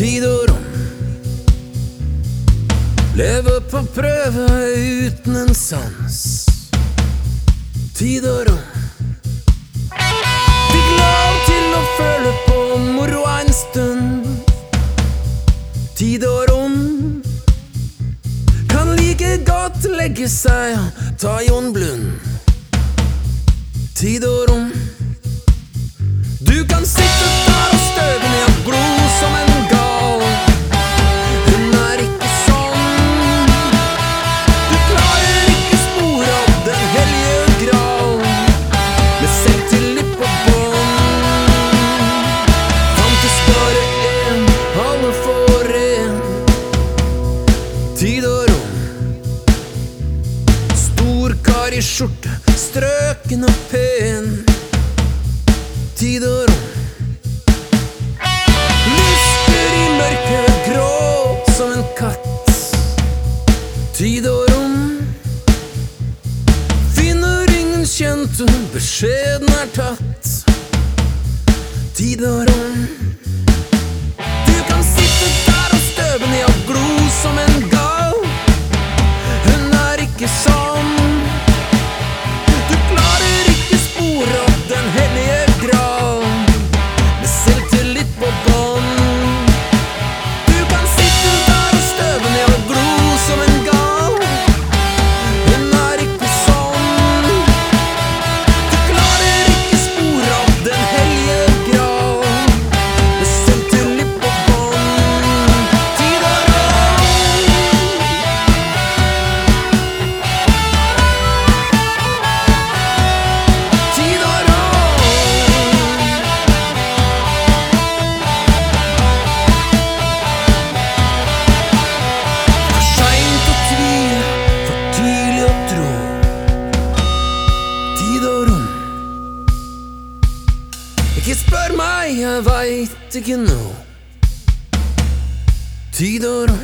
tid og rom. Leve på prøve uten en sans. Tid og rom. Fikk lov til å føle på moro en stund. Tid og rom. Kan like godt legge seg og ta Jon Blund. Tid og rom. Du kan sitte på Stor i skjorte, strøken og pen. Tid og rom. Lyster i mørket, grå som en katt. Tid og rom. Finner ingen kjente, beskjeden er tatt. Tid og rom. Faith to you know. 뒤돌아